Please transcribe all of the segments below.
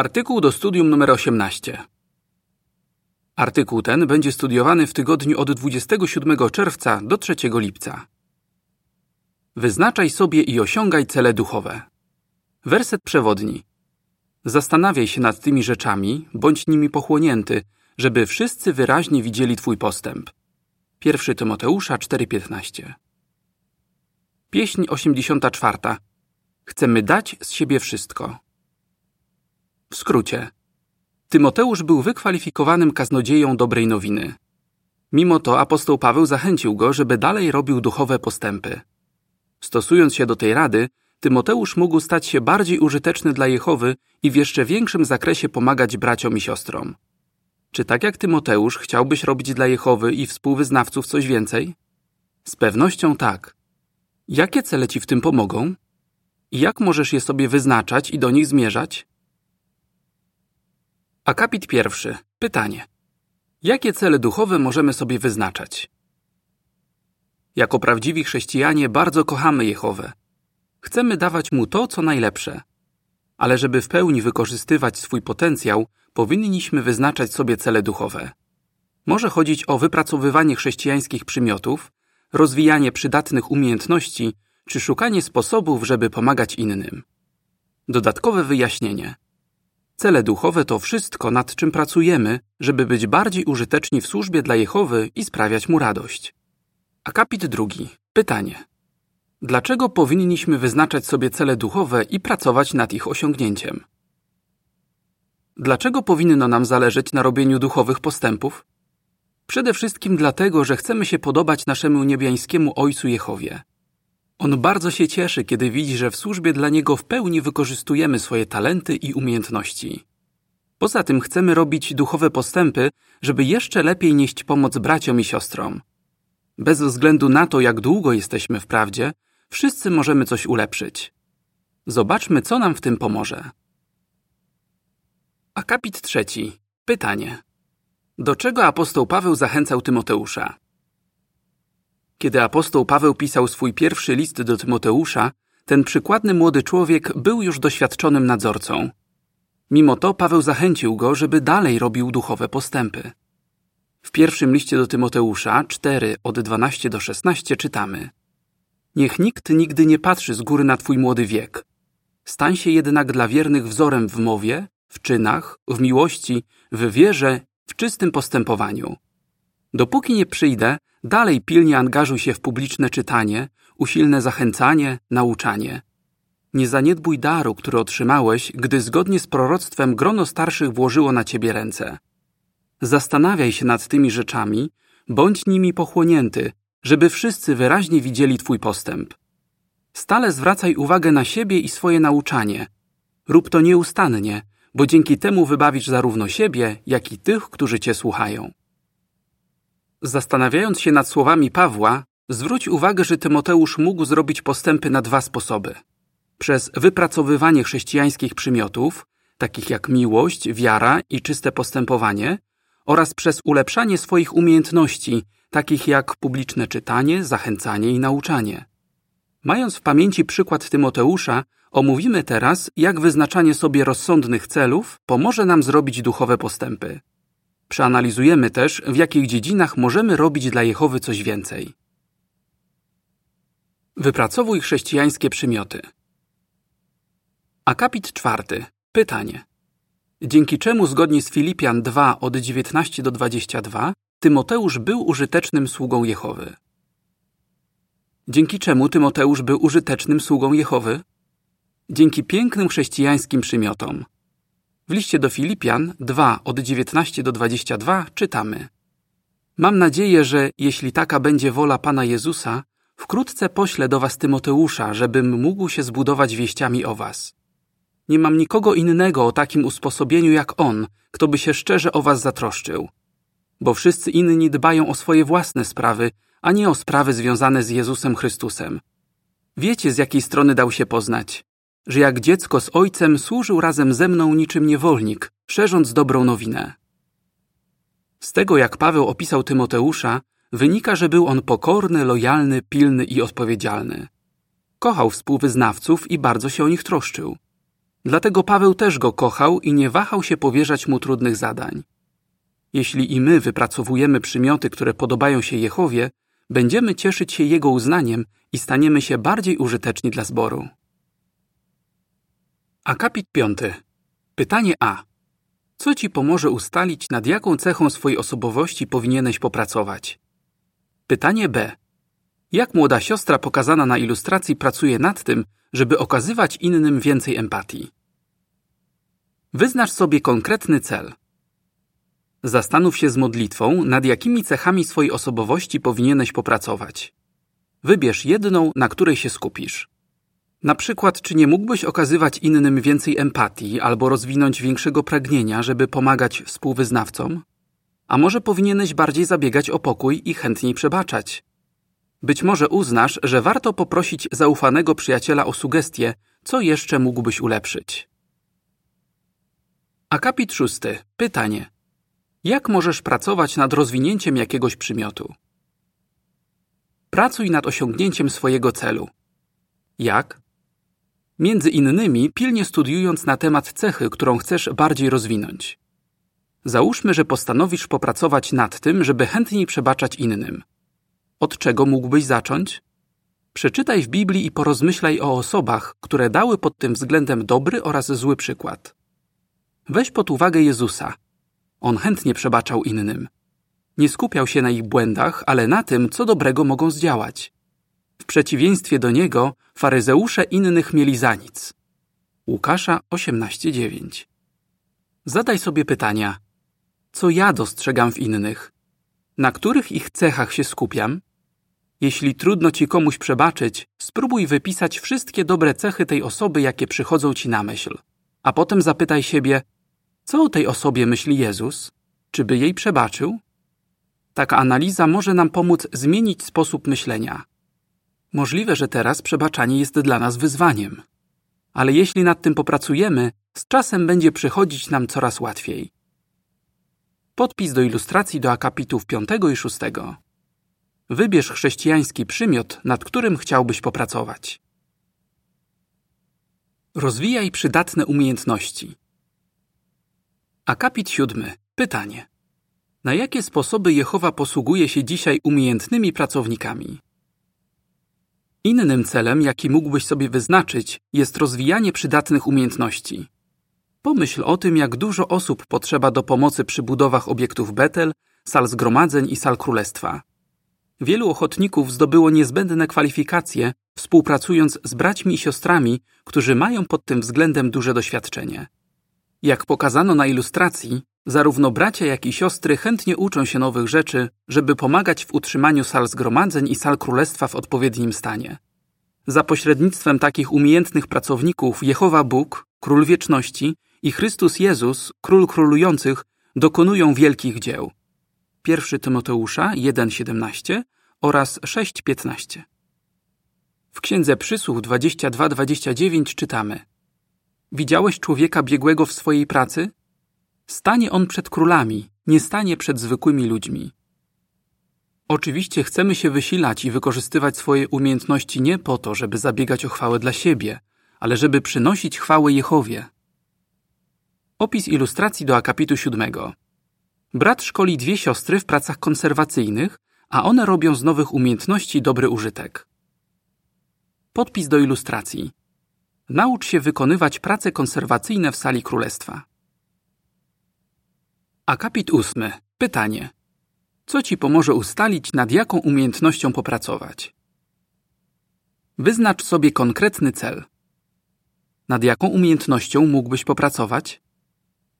Artykuł do studium numer 18. Artykuł ten będzie studiowany w tygodniu od 27 czerwca do 3 lipca. Wyznaczaj sobie i osiągaj cele duchowe. Werset przewodni. Zastanawiaj się nad tymi rzeczami, bądź nimi pochłonięty, żeby wszyscy wyraźnie widzieli Twój postęp. 1 Tymoteusza 4:15. Pieśń 84. Chcemy dać z siebie wszystko. W skrócie. Tymoteusz był wykwalifikowanym kaznodzieją dobrej nowiny. Mimo to apostoł Paweł zachęcił go, żeby dalej robił duchowe postępy. Stosując się do tej rady, Tymoteusz mógł stać się bardziej użyteczny dla Jehowy i w jeszcze większym zakresie pomagać braciom i siostrom. Czy tak jak Tymoteusz chciałbyś robić dla Jehowy i współwyznawców coś więcej? Z pewnością tak. Jakie cele ci w tym pomogą? Jak możesz je sobie wyznaczać i do nich zmierzać? Akapit pierwszy. Pytanie. Jakie cele duchowe możemy sobie wyznaczać? Jako prawdziwi chrześcijanie bardzo kochamy Jehowę. Chcemy dawać Mu to, co najlepsze. Ale żeby w pełni wykorzystywać swój potencjał, powinniśmy wyznaczać sobie cele duchowe. Może chodzić o wypracowywanie chrześcijańskich przymiotów, rozwijanie przydatnych umiejętności czy szukanie sposobów, żeby pomagać innym. Dodatkowe wyjaśnienie. Cele duchowe to wszystko, nad czym pracujemy, żeby być bardziej użyteczni w służbie dla Jehowy i sprawiać mu radość. Akapit drugi. Pytanie. Dlaczego powinniśmy wyznaczać sobie cele duchowe i pracować nad ich osiągnięciem? Dlaczego powinno nam zależeć na robieniu duchowych postępów? Przede wszystkim dlatego, że chcemy się podobać naszemu niebiańskiemu Ojcu Jehowie. On bardzo się cieszy, kiedy widzi, że w służbie dla Niego w pełni wykorzystujemy swoje talenty i umiejętności. Poza tym chcemy robić duchowe postępy, żeby jeszcze lepiej nieść pomoc braciom i siostrom. Bez względu na to, jak długo jesteśmy w prawdzie, wszyscy możemy coś ulepszyć. Zobaczmy, co nam w tym pomoże. Akapit trzeci. Pytanie. Do czego apostoł Paweł zachęcał Tymoteusza? Kiedy apostoł Paweł pisał swój pierwszy list do Tymoteusza, ten przykładny młody człowiek był już doświadczonym nadzorcą. Mimo to Paweł zachęcił go, żeby dalej robił duchowe postępy. W pierwszym liście do Tymoteusza 4 od 12 do 16 czytamy: Niech nikt nigdy nie patrzy z góry na twój młody wiek. Stań się jednak dla wiernych wzorem w mowie, w czynach, w miłości, w wierze, w czystym postępowaniu. Dopóki nie przyjdę, dalej pilnie angażuj się w publiczne czytanie, usilne zachęcanie, nauczanie. Nie zaniedbuj daru, który otrzymałeś, gdy zgodnie z proroctwem grono starszych włożyło na ciebie ręce. Zastanawiaj się nad tymi rzeczami, bądź nimi pochłonięty, żeby wszyscy wyraźnie widzieli Twój postęp. Stale zwracaj uwagę na siebie i swoje nauczanie. Rób to nieustannie, bo dzięki temu wybawisz zarówno siebie, jak i tych, którzy Cię słuchają. Zastanawiając się nad słowami Pawła, zwróć uwagę, że Tymoteusz mógł zrobić postępy na dwa sposoby. Przez wypracowywanie chrześcijańskich przymiotów, takich jak miłość, wiara i czyste postępowanie, oraz przez ulepszanie swoich umiejętności, takich jak publiczne czytanie, zachęcanie i nauczanie. Mając w pamięci przykład Tymoteusza, omówimy teraz, jak wyznaczanie sobie rozsądnych celów pomoże nam zrobić duchowe postępy. Przeanalizujemy też, w jakich dziedzinach możemy robić dla Jehowy coś więcej. Wypracowuj chrześcijańskie przymioty. Akapit czwarty. Pytanie. Dzięki czemu zgodnie z Filipian 2 od 19 do 22 Tymoteusz był użytecznym sługą Jehowy. Dzięki czemu Tymoteusz był użytecznym sługą Jehowy? Dzięki pięknym chrześcijańskim przymiotom. W liście do Filipian 2 od 19 do 22 czytamy: Mam nadzieję, że jeśli taka będzie wola Pana Jezusa, wkrótce poślę do was Tymoteusza, żebym mógł się zbudować wieściami o was. Nie mam nikogo innego o takim usposobieniu jak on, kto by się szczerze o was zatroszczył. Bo wszyscy inni dbają o swoje własne sprawy, a nie o sprawy związane z Jezusem Chrystusem. Wiecie, z jakiej strony dał się poznać że jak dziecko z ojcem służył razem ze mną niczym niewolnik, szerząc dobrą nowinę. Z tego, jak Paweł opisał Tymoteusza, wynika, że był on pokorny, lojalny, pilny i odpowiedzialny. Kochał współwyznawców i bardzo się o nich troszczył. Dlatego Paweł też go kochał i nie wahał się powierzać mu trudnych zadań. Jeśli i my wypracowujemy przymioty, które podobają się Jehowie, będziemy cieszyć się Jego uznaniem i staniemy się bardziej użyteczni dla zboru. Akapit 5. Pytanie A. Co ci pomoże ustalić, nad jaką cechą swojej osobowości powinieneś popracować? Pytanie B. Jak młoda siostra pokazana na ilustracji pracuje nad tym, żeby okazywać innym więcej empatii? Wyznacz sobie konkretny cel. Zastanów się z modlitwą, nad jakimi cechami swojej osobowości powinieneś popracować. Wybierz jedną, na której się skupisz. Na przykład, czy nie mógłbyś okazywać innym więcej empatii albo rozwinąć większego pragnienia, żeby pomagać współwyznawcom? A może powinieneś bardziej zabiegać o pokój i chętniej przebaczać? Być może uznasz, że warto poprosić zaufanego przyjaciela o sugestie, co jeszcze mógłbyś ulepszyć. Akapit szósty. Pytanie. Jak możesz pracować nad rozwinięciem jakiegoś przymiotu? Pracuj nad osiągnięciem swojego celu. Jak? Między innymi pilnie studiując na temat cechy, którą chcesz bardziej rozwinąć. Załóżmy, że postanowisz popracować nad tym, żeby chętniej przebaczać innym. Od czego mógłbyś zacząć? Przeczytaj w Biblii i porozmyślaj o osobach, które dały pod tym względem dobry oraz zły przykład. Weź pod uwagę Jezusa. On chętnie przebaczał innym. Nie skupiał się na ich błędach, ale na tym, co dobrego mogą zdziałać. W przeciwieństwie do niego, faryzeusze innych mieli za nic. Łukasza 18:9. Zadaj sobie pytania: co ja dostrzegam w innych? Na których ich cechach się skupiam? Jeśli trudno ci komuś przebaczyć, spróbuj wypisać wszystkie dobre cechy tej osoby, jakie przychodzą ci na myśl. A potem zapytaj siebie, co o tej osobie myśli Jezus? Czy by jej przebaczył? Taka analiza może nam pomóc zmienić sposób myślenia. Możliwe, że teraz przebaczanie jest dla nas wyzwaniem. Ale jeśli nad tym popracujemy, z czasem będzie przychodzić nam coraz łatwiej. Podpis do ilustracji do akapitów 5 i 6. Wybierz chrześcijański przymiot, nad którym chciałbyś popracować. Rozwijaj przydatne umiejętności. Akapit 7. Pytanie. Na jakie sposoby Jehowa posługuje się dzisiaj umiejętnymi pracownikami? Innym celem, jaki mógłbyś sobie wyznaczyć, jest rozwijanie przydatnych umiejętności. Pomyśl o tym, jak dużo osób potrzeba do pomocy przy budowach obiektów Betel, sal zgromadzeń i sal królestwa. Wielu ochotników zdobyło niezbędne kwalifikacje, współpracując z braćmi i siostrami, którzy mają pod tym względem duże doświadczenie. Jak pokazano na ilustracji, zarówno bracia, jak i siostry chętnie uczą się nowych rzeczy, żeby pomagać w utrzymaniu sal zgromadzeń i sal królestwa w odpowiednim stanie. Za pośrednictwem takich umiejętnych pracowników Jehowa Bóg, Król Wieczności i Chrystus Jezus, Król Królujących, dokonują wielkich dzieł. 1 Tymoteusza 1,17 oraz 6,15. W Księdze Przysłów 22-29 czytamy Widziałeś człowieka biegłego w swojej pracy? Stanie on przed królami, nie stanie przed zwykłymi ludźmi. Oczywiście chcemy się wysilać i wykorzystywać swoje umiejętności nie po to, żeby zabiegać o chwałę dla siebie, ale żeby przynosić chwałę Jehowie. Opis ilustracji do akapitu siódmego. Brat szkoli dwie siostry w pracach konserwacyjnych, a one robią z nowych umiejętności dobry użytek. Podpis do ilustracji. Naucz się wykonywać prace konserwacyjne w sali królestwa. Akapit ósmy. Pytanie. Co ci pomoże ustalić, nad jaką umiejętnością popracować? Wyznacz sobie konkretny cel. Nad jaką umiejętnością mógłbyś popracować?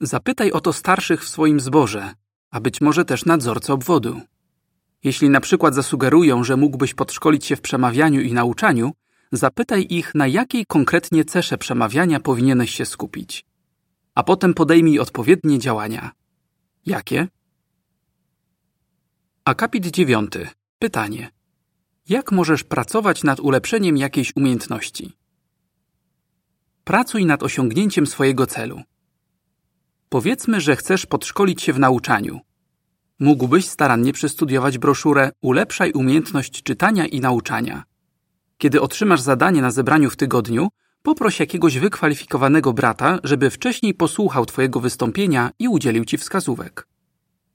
Zapytaj o to starszych w swoim zborze, a być może też nadzorcę obwodu. Jeśli na przykład zasugerują, że mógłbyś podszkolić się w przemawianiu i nauczaniu, zapytaj ich, na jakiej konkretnie cesze przemawiania powinieneś się skupić. A potem podejmij odpowiednie działania. Jakie? Akapit dziewiąty. Pytanie. Jak możesz pracować nad ulepszeniem jakiejś umiejętności? Pracuj nad osiągnięciem swojego celu. Powiedzmy, że chcesz podszkolić się w nauczaniu. Mógłbyś starannie przestudiować broszurę Ulepszaj umiejętność czytania i nauczania. Kiedy otrzymasz zadanie na zebraniu w tygodniu, poproś jakiegoś wykwalifikowanego brata, żeby wcześniej posłuchał Twojego wystąpienia i udzielił Ci wskazówek.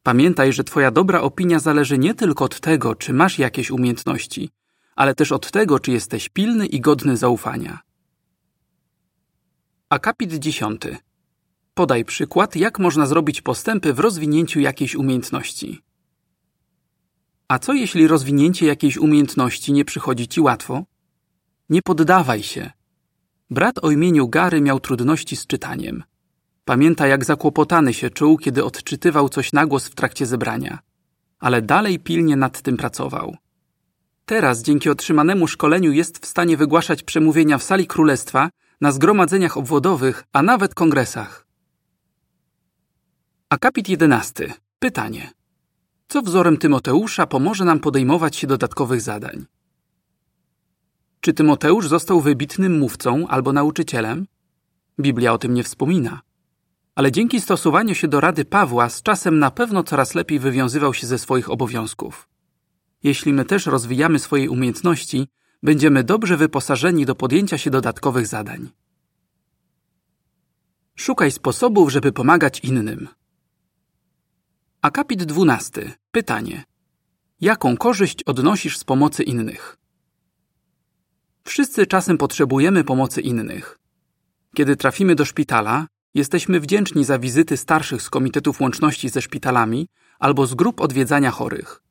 Pamiętaj, że Twoja dobra opinia zależy nie tylko od tego, czy masz jakieś umiejętności, ale też od tego, czy jesteś pilny i godny zaufania. Akapit 10. Podaj przykład, jak można zrobić postępy w rozwinięciu jakiejś umiejętności. A co jeśli rozwinięcie jakiejś umiejętności nie przychodzi ci łatwo? Nie poddawaj się. Brat o imieniu Gary miał trudności z czytaniem. Pamięta, jak zakłopotany się czuł, kiedy odczytywał coś na głos w trakcie zebrania. Ale dalej pilnie nad tym pracował. Teraz, dzięki otrzymanemu szkoleniu, jest w stanie wygłaszać przemówienia w sali królestwa, na zgromadzeniach obwodowych, a nawet kongresach. Akapit 11. Pytanie. Co wzorem Tymoteusza pomoże nam podejmować się dodatkowych zadań? Czy Tymoteusz został wybitnym mówcą albo nauczycielem? Biblia o tym nie wspomina. Ale dzięki stosowaniu się do rady Pawła z czasem na pewno coraz lepiej wywiązywał się ze swoich obowiązków. Jeśli my też rozwijamy swoje umiejętności, będziemy dobrze wyposażeni do podjęcia się dodatkowych zadań. Szukaj sposobów, żeby pomagać innym. Akapit 12. Pytanie. Jaką korzyść odnosisz z pomocy innych? Wszyscy czasem potrzebujemy pomocy innych. Kiedy trafimy do szpitala, jesteśmy wdzięczni za wizyty starszych z komitetów łączności ze szpitalami albo z grup odwiedzania chorych.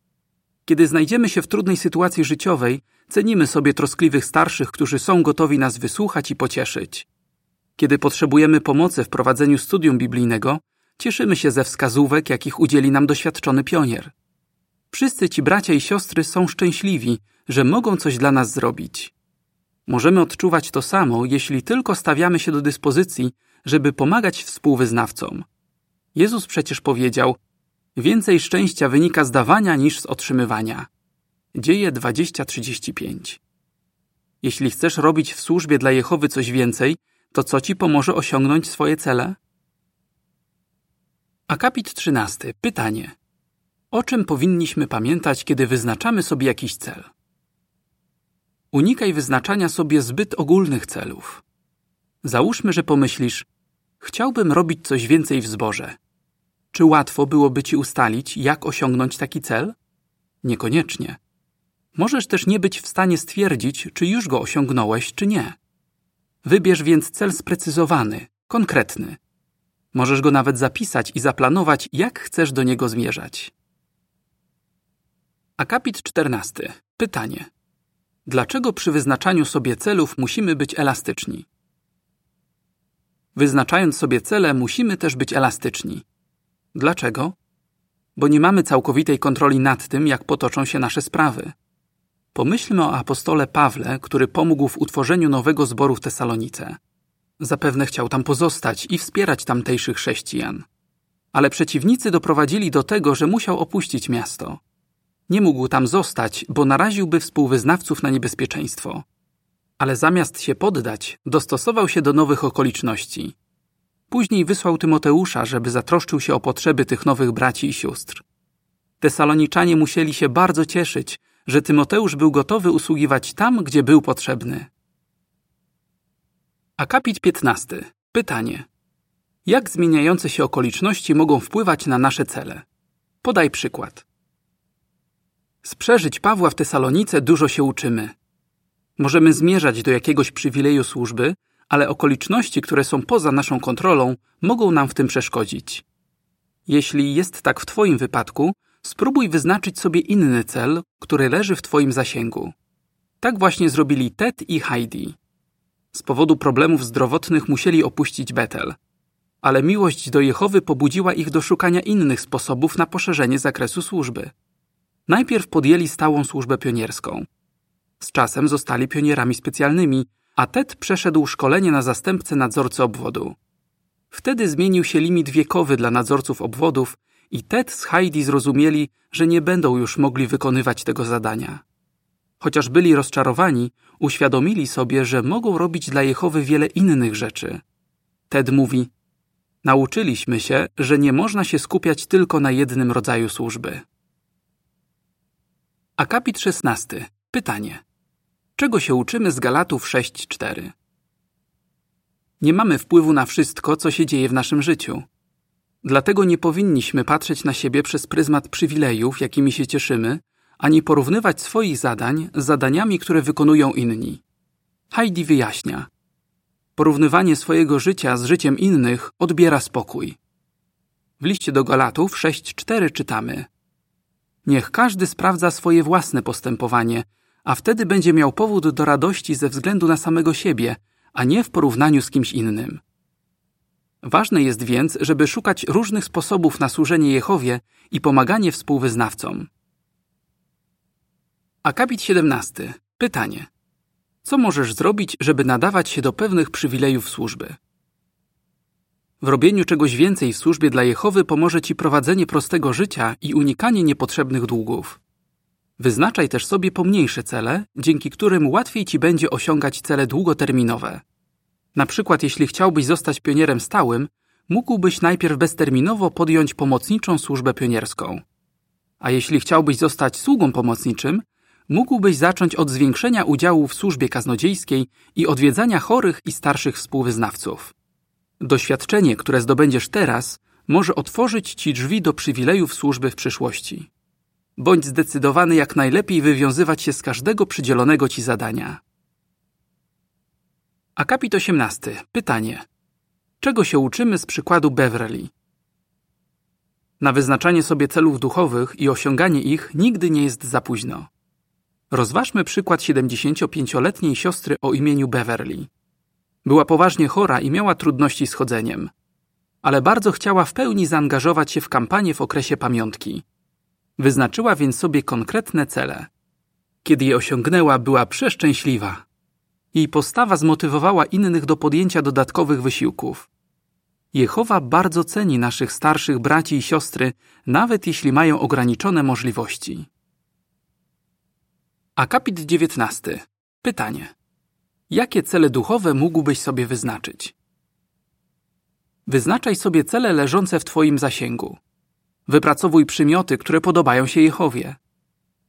Kiedy znajdziemy się w trudnej sytuacji życiowej, cenimy sobie troskliwych starszych, którzy są gotowi nas wysłuchać i pocieszyć. Kiedy potrzebujemy pomocy w prowadzeniu studium biblijnego, cieszymy się ze wskazówek, jakich udzieli nam doświadczony pionier. Wszyscy ci bracia i siostry są szczęśliwi, że mogą coś dla nas zrobić. Możemy odczuwać to samo, jeśli tylko stawiamy się do dyspozycji, żeby pomagać współwyznawcom. Jezus przecież powiedział: Więcej szczęścia wynika z dawania niż z otrzymywania. Dzieje 20:35. Jeśli chcesz robić w służbie dla Jehowy coś więcej, to co ci pomoże osiągnąć swoje cele? Akapit 13. Pytanie. O czym powinniśmy pamiętać, kiedy wyznaczamy sobie jakiś cel? Unikaj wyznaczania sobie zbyt ogólnych celów. Załóżmy, że pomyślisz: Chciałbym robić coś więcej w zborze. Czy łatwo byłoby ci ustalić, jak osiągnąć taki cel? Niekoniecznie. Możesz też nie być w stanie stwierdzić, czy już go osiągnąłeś, czy nie. Wybierz więc cel sprecyzowany, konkretny. Możesz go nawet zapisać i zaplanować, jak chcesz do niego zmierzać. Akapit 14. Pytanie. Dlaczego przy wyznaczaniu sobie celów musimy być elastyczni? Wyznaczając sobie cele, musimy też być elastyczni. Dlaczego? Bo nie mamy całkowitej kontroli nad tym, jak potoczą się nasze sprawy. Pomyślmy o apostole Pawle, który pomógł w utworzeniu nowego zboru w Tesalonice. Zapewne chciał tam pozostać i wspierać tamtejszych chrześcijan. Ale przeciwnicy doprowadzili do tego, że musiał opuścić miasto. Nie mógł tam zostać, bo naraziłby współwyznawców na niebezpieczeństwo. Ale zamiast się poddać, dostosował się do nowych okoliczności. Później wysłał Tymoteusza, żeby zatroszczył się o potrzeby tych nowych braci i sióstr. Tesaloniczanie musieli się bardzo cieszyć, że Tymoteusz był gotowy usługiwać tam, gdzie był potrzebny. Akapit 15. Pytanie. Jak zmieniające się okoliczności mogą wpływać na nasze cele? Podaj przykład. Z przeżyć Pawła w Tesalonice dużo się uczymy. Możemy zmierzać do jakiegoś przywileju służby, ale okoliczności, które są poza naszą kontrolą, mogą nam w tym przeszkodzić. Jeśli jest tak w Twoim wypadku, spróbuj wyznaczyć sobie inny cel, który leży w Twoim zasięgu. Tak właśnie zrobili Ted i Heidi. Z powodu problemów zdrowotnych musieli opuścić Betel. Ale miłość do Jehowy pobudziła ich do szukania innych sposobów na poszerzenie zakresu służby. Najpierw podjęli stałą służbę pionierską. Z czasem zostali pionierami specjalnymi, a Ted przeszedł szkolenie na zastępcę nadzorcy obwodu. Wtedy zmienił się limit wiekowy dla nadzorców obwodów i Ted z Heidi zrozumieli, że nie będą już mogli wykonywać tego zadania. Chociaż byli rozczarowani, uświadomili sobie, że mogą robić dla Jehowy wiele innych rzeczy. Ted mówi: Nauczyliśmy się, że nie można się skupiać tylko na jednym rodzaju służby. Akapit 16. Pytanie. Czego się uczymy z Galatów 6:4? Nie mamy wpływu na wszystko, co się dzieje w naszym życiu. Dlatego nie powinniśmy patrzeć na siebie przez pryzmat przywilejów, jakimi się cieszymy, ani porównywać swoich zadań z zadaniami, które wykonują inni. Heidi wyjaśnia. Porównywanie swojego życia z życiem innych odbiera spokój. W liście do Galatów 6:4 czytamy: Niech każdy sprawdza swoje własne postępowanie, a wtedy będzie miał powód do radości ze względu na samego siebie, a nie w porównaniu z kimś innym. Ważne jest więc, żeby szukać różnych sposobów na służenie Jehowie i pomaganie współwyznawcom. Akapit 17. Pytanie. Co możesz zrobić, żeby nadawać się do pewnych przywilejów służby? W robieniu czegoś więcej w służbie dla Jehowy pomoże Ci prowadzenie prostego życia i unikanie niepotrzebnych długów. Wyznaczaj też sobie pomniejsze cele, dzięki którym łatwiej Ci będzie osiągać cele długoterminowe. Na przykład, jeśli chciałbyś zostać pionierem stałym, mógłbyś najpierw bezterminowo podjąć pomocniczą służbę pionierską. A jeśli chciałbyś zostać sługą pomocniczym, mógłbyś zacząć od zwiększenia udziału w służbie kaznodziejskiej i odwiedzania chorych i starszych współwyznawców. Doświadczenie, które zdobędziesz teraz, może otworzyć Ci drzwi do przywilejów służby w przyszłości. Bądź zdecydowany jak najlepiej wywiązywać się z każdego przydzielonego Ci zadania. Akapit 18. Pytanie. Czego się uczymy z przykładu Beverly? Na wyznaczanie sobie celów duchowych i osiąganie ich nigdy nie jest za późno. Rozważmy przykład 75-letniej siostry o imieniu Beverly. Była poważnie chora i miała trudności z chodzeniem, ale bardzo chciała w pełni zaangażować się w kampanię w okresie pamiątki. Wyznaczyła więc sobie konkretne cele. Kiedy je osiągnęła, była przeszczęśliwa. Jej postawa zmotywowała innych do podjęcia dodatkowych wysiłków. Jehowa bardzo ceni naszych starszych braci i siostry, nawet jeśli mają ograniczone możliwości. Akapit 19. Pytanie. Jakie cele duchowe mógłbyś sobie wyznaczyć? Wyznaczaj sobie cele leżące w Twoim zasięgu. Wypracowuj przymioty, które podobają się Jehowie.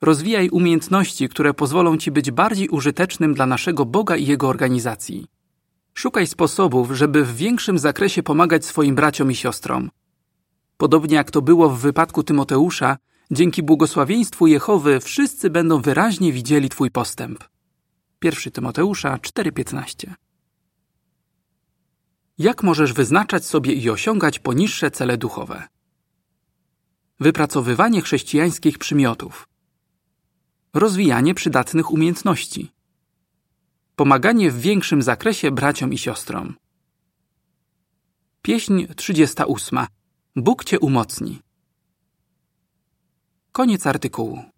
Rozwijaj umiejętności, które pozwolą Ci być bardziej użytecznym dla naszego Boga i Jego organizacji. Szukaj sposobów, żeby w większym zakresie pomagać swoim braciom i siostrom. Podobnie jak to było w wypadku Tymoteusza, dzięki błogosławieństwu Jehowy wszyscy będą wyraźnie widzieli Twój postęp. 1 Tymoteusza 4:15 Jak możesz wyznaczać sobie i osiągać poniższe cele duchowe? Wypracowywanie chrześcijańskich przymiotów. Rozwijanie przydatnych umiejętności. Pomaganie w większym zakresie braciom i siostrom. Pieśń 38. Bóg Cię umocni. Koniec artykułu.